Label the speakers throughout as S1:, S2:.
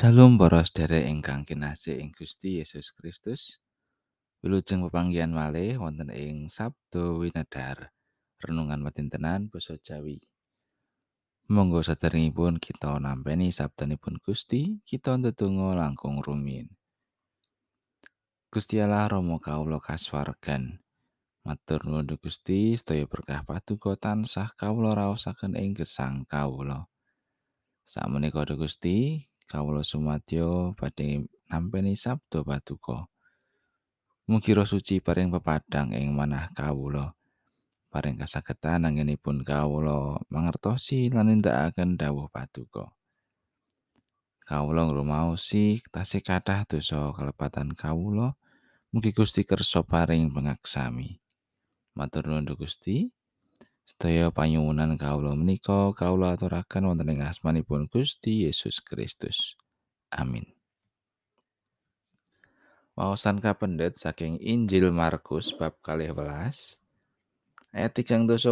S1: Shalom para sedherek ingkang kinasih ing Gusti Yesus Kristus. Wilujeng pepanggihan malih wonten ing Sabdo Winedhar. Renungan Madintenan basa Jawi. Monggo sadèrèngipun kita nampeni sabdanipun Gusti, kita ndedonga langkung rumiyin. Gusti Allah Rama kawula kasuwargan. Matur nuwun Gusti, sedaya berkah paduka tansah kawula raosaken ing gesang kawula. Sakmenika Gusti, kawula sumadyo badhe nampeni sabda paduka. Mugi roh suci paring pepadang ing manah kawula. Paring kasagetan anggenipun kawula mangertosi lan nindakaken dawuh paduka. Kawula ngrumaosi tasih kathah dosa kelepatan kawula. Mugi Gusti kersa paring pangaksami. Matur nuwun Gusti. Sedaya panyuwunan kawula menika kawula aturaken wonten ing asmanipun Gusti Yesus Kristus. Amin. Wawasan kapendet saking Injil Markus bab 12 ayat 38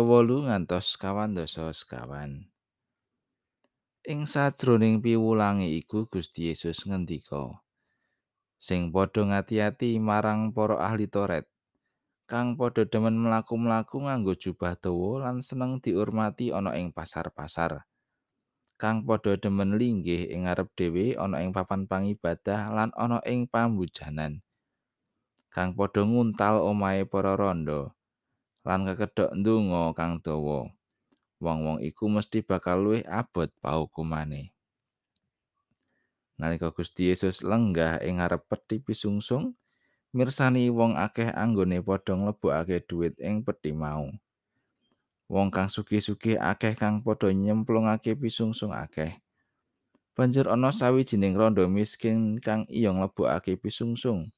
S1: ngantos kawan dosa sekawan. Ing sajroning piwulange iku Gusti Yesus ngendika, sing padha ngati-ati marang para ahli Toret kang padha demen mlaku-mlaku nganggo jubah dawa lan seneng diurmati ana ing pasar-pasar. Kang padha demen linggih ing ngarep dhewe ana ing papan pangibadah lan ana ing pambujanan. Kang padha nguntal omahe para randa lan kekedok ndonga kang dawa. Wong-wong iku mesti bakal luwih abot paukumane. Nalika Gusti Yesus lenggah ing ngarep peti pisungsung, mirsani wong akeh anggone padha nglebokake dhuwit ing peti mau. Wong kang sugih-sugih akeh kang padha nyemplungake pisungsung akeh. Banjur ana sawijining rondo miskin kang iya nglebokake pisungsung.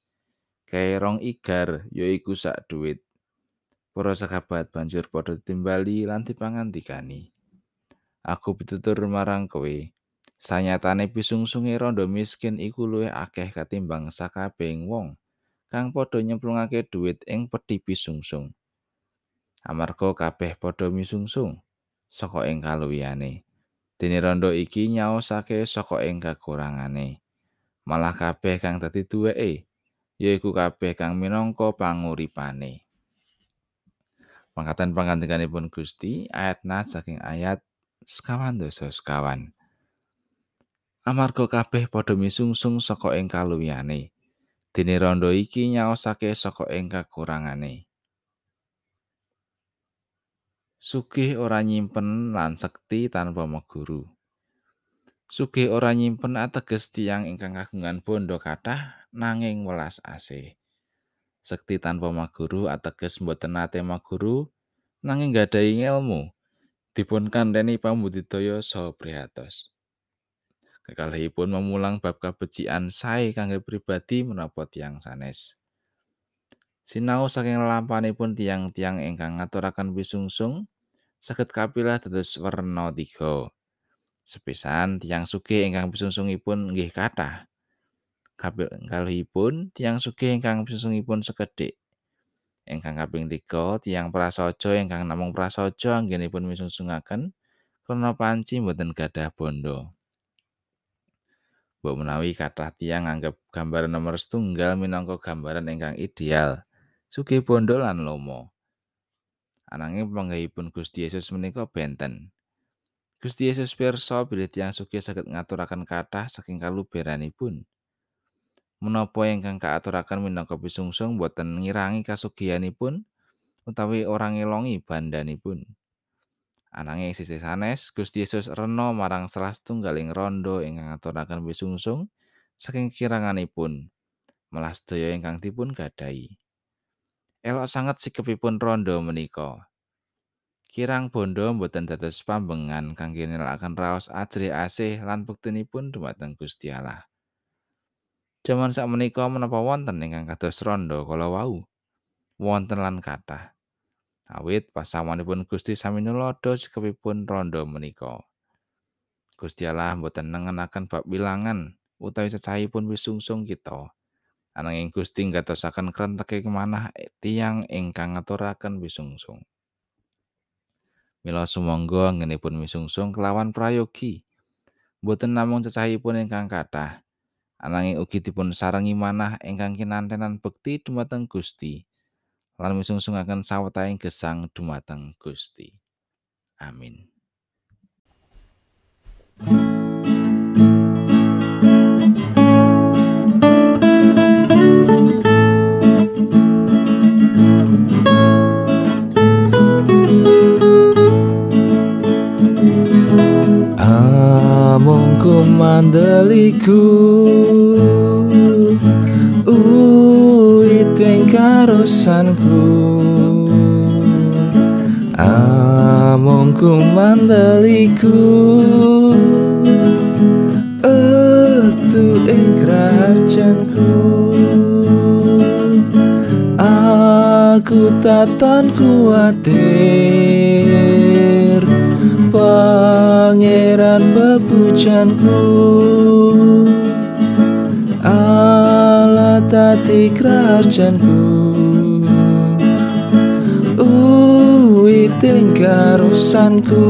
S1: Kae rong igar yaiku sak dhuwit. Para sekabat banjur padha timbali lan dipangandikani. Aku pitutur marang kowe, sanyatane pisungsunge rondo miskin iku luwih akeh katimbang sakabehing wong. Kang padha nyemplungake dhuwit ing peti pisungsung. Amarga kabeh padha misungsung saka ing kaluwihane. Dene rondo iki nyaosake saka ing kakurangane. Malah kabeh kang dadi duweke yaiku kabeh kang minangka panguripane. Pangkatan pangandikanipun Gusti ayat na saking ayat sekawan dosa sekawan. Amarga kabeh padha misungsung saka ing kaluwihane. Dene rondo iki nyaosake saka ing kakurangane. Sugih ora nyimpen lan sekti tanpa meguru. Sugih ora nyimpen ateges tiang ingkang kagungan bondo kathah nanging welas asih. Sekti tanpa maguru ateges mboten nate maguru nanging gadahi ilmu dipun kandhani pambudidaya saha prihatos. Kekalihipun memulang bab kabecikan sae kangge pribadi menapa tiang sanes. Sinau saking lampanipun tiang-tiang ingkang ngaturaken wisungsung saged kapilah dados werna tiga. Sepisan tiang sugih ingkang wisungsungipun nggih kathah. Kalihipun tiang sugih ingkang wisungsungipun sekedhik. Ingkang kaping tiga tiang prasaja ingkang namung prasaja anggenipun wisungsungaken krana panci mboten gadah bondo. Mbok menawi kathah tiyang nganggep gambaran nomor setunggal minangka gambaran ingkang ideal, sugih bondo lan lomo. Ananging panggahipun Gusti Yesus menika benten. Gusti Yesus pirsa bilih tiyang sugih saged ngaturaken kathah saking kaluberanipun. Menapa ingkang kaaturaken minangka pisungsung boten ngirangi kasugihanipun utawi orang ngelongi bandanipun. Ananging sisih sanes Gusti Yesus rena marang salah setunggaling rondo ingkang ngaturaken wisungsung saking kiranganipun malah sedaya ingkang dipun gadahi. Elok sanget sikepipun rondo menika. Kirang bondo mboten dados pambengan kangge nilakaken raos ajri asih lan buktinipun dumateng Gusti Allah. Jaman sak menika menapa wonten ingkang kados rondo kala wau? Wonten lan kathah. Awit pasawanipun Gusti sami nulodo sikepipun rondo menika. Gusti Allah mboten nengenaken bab bilangan utawi cacahipun wisungsung kita. Ananging Gusti ngatosaken krenteke kemanah tiang ingkang ngaturaken wisungsung. Mila sumangga anggenipun wisungsung kelawan prayogi. boten namung cecahipun ingkang kathah, ananging ugi dipun sarengi manah ingkang kinantenan bekti dumateng Gusti lan misungsungaken sawetahing gesang dumateng Gusti. Amin.
S2: Amongku mandeliku Uiteng karosanku. Amongku mandeliku Etu ing kerajaanku. Aku tatan kuatir Pangeran bebujanku Allah hati kerajaanku Ui tingkarusanku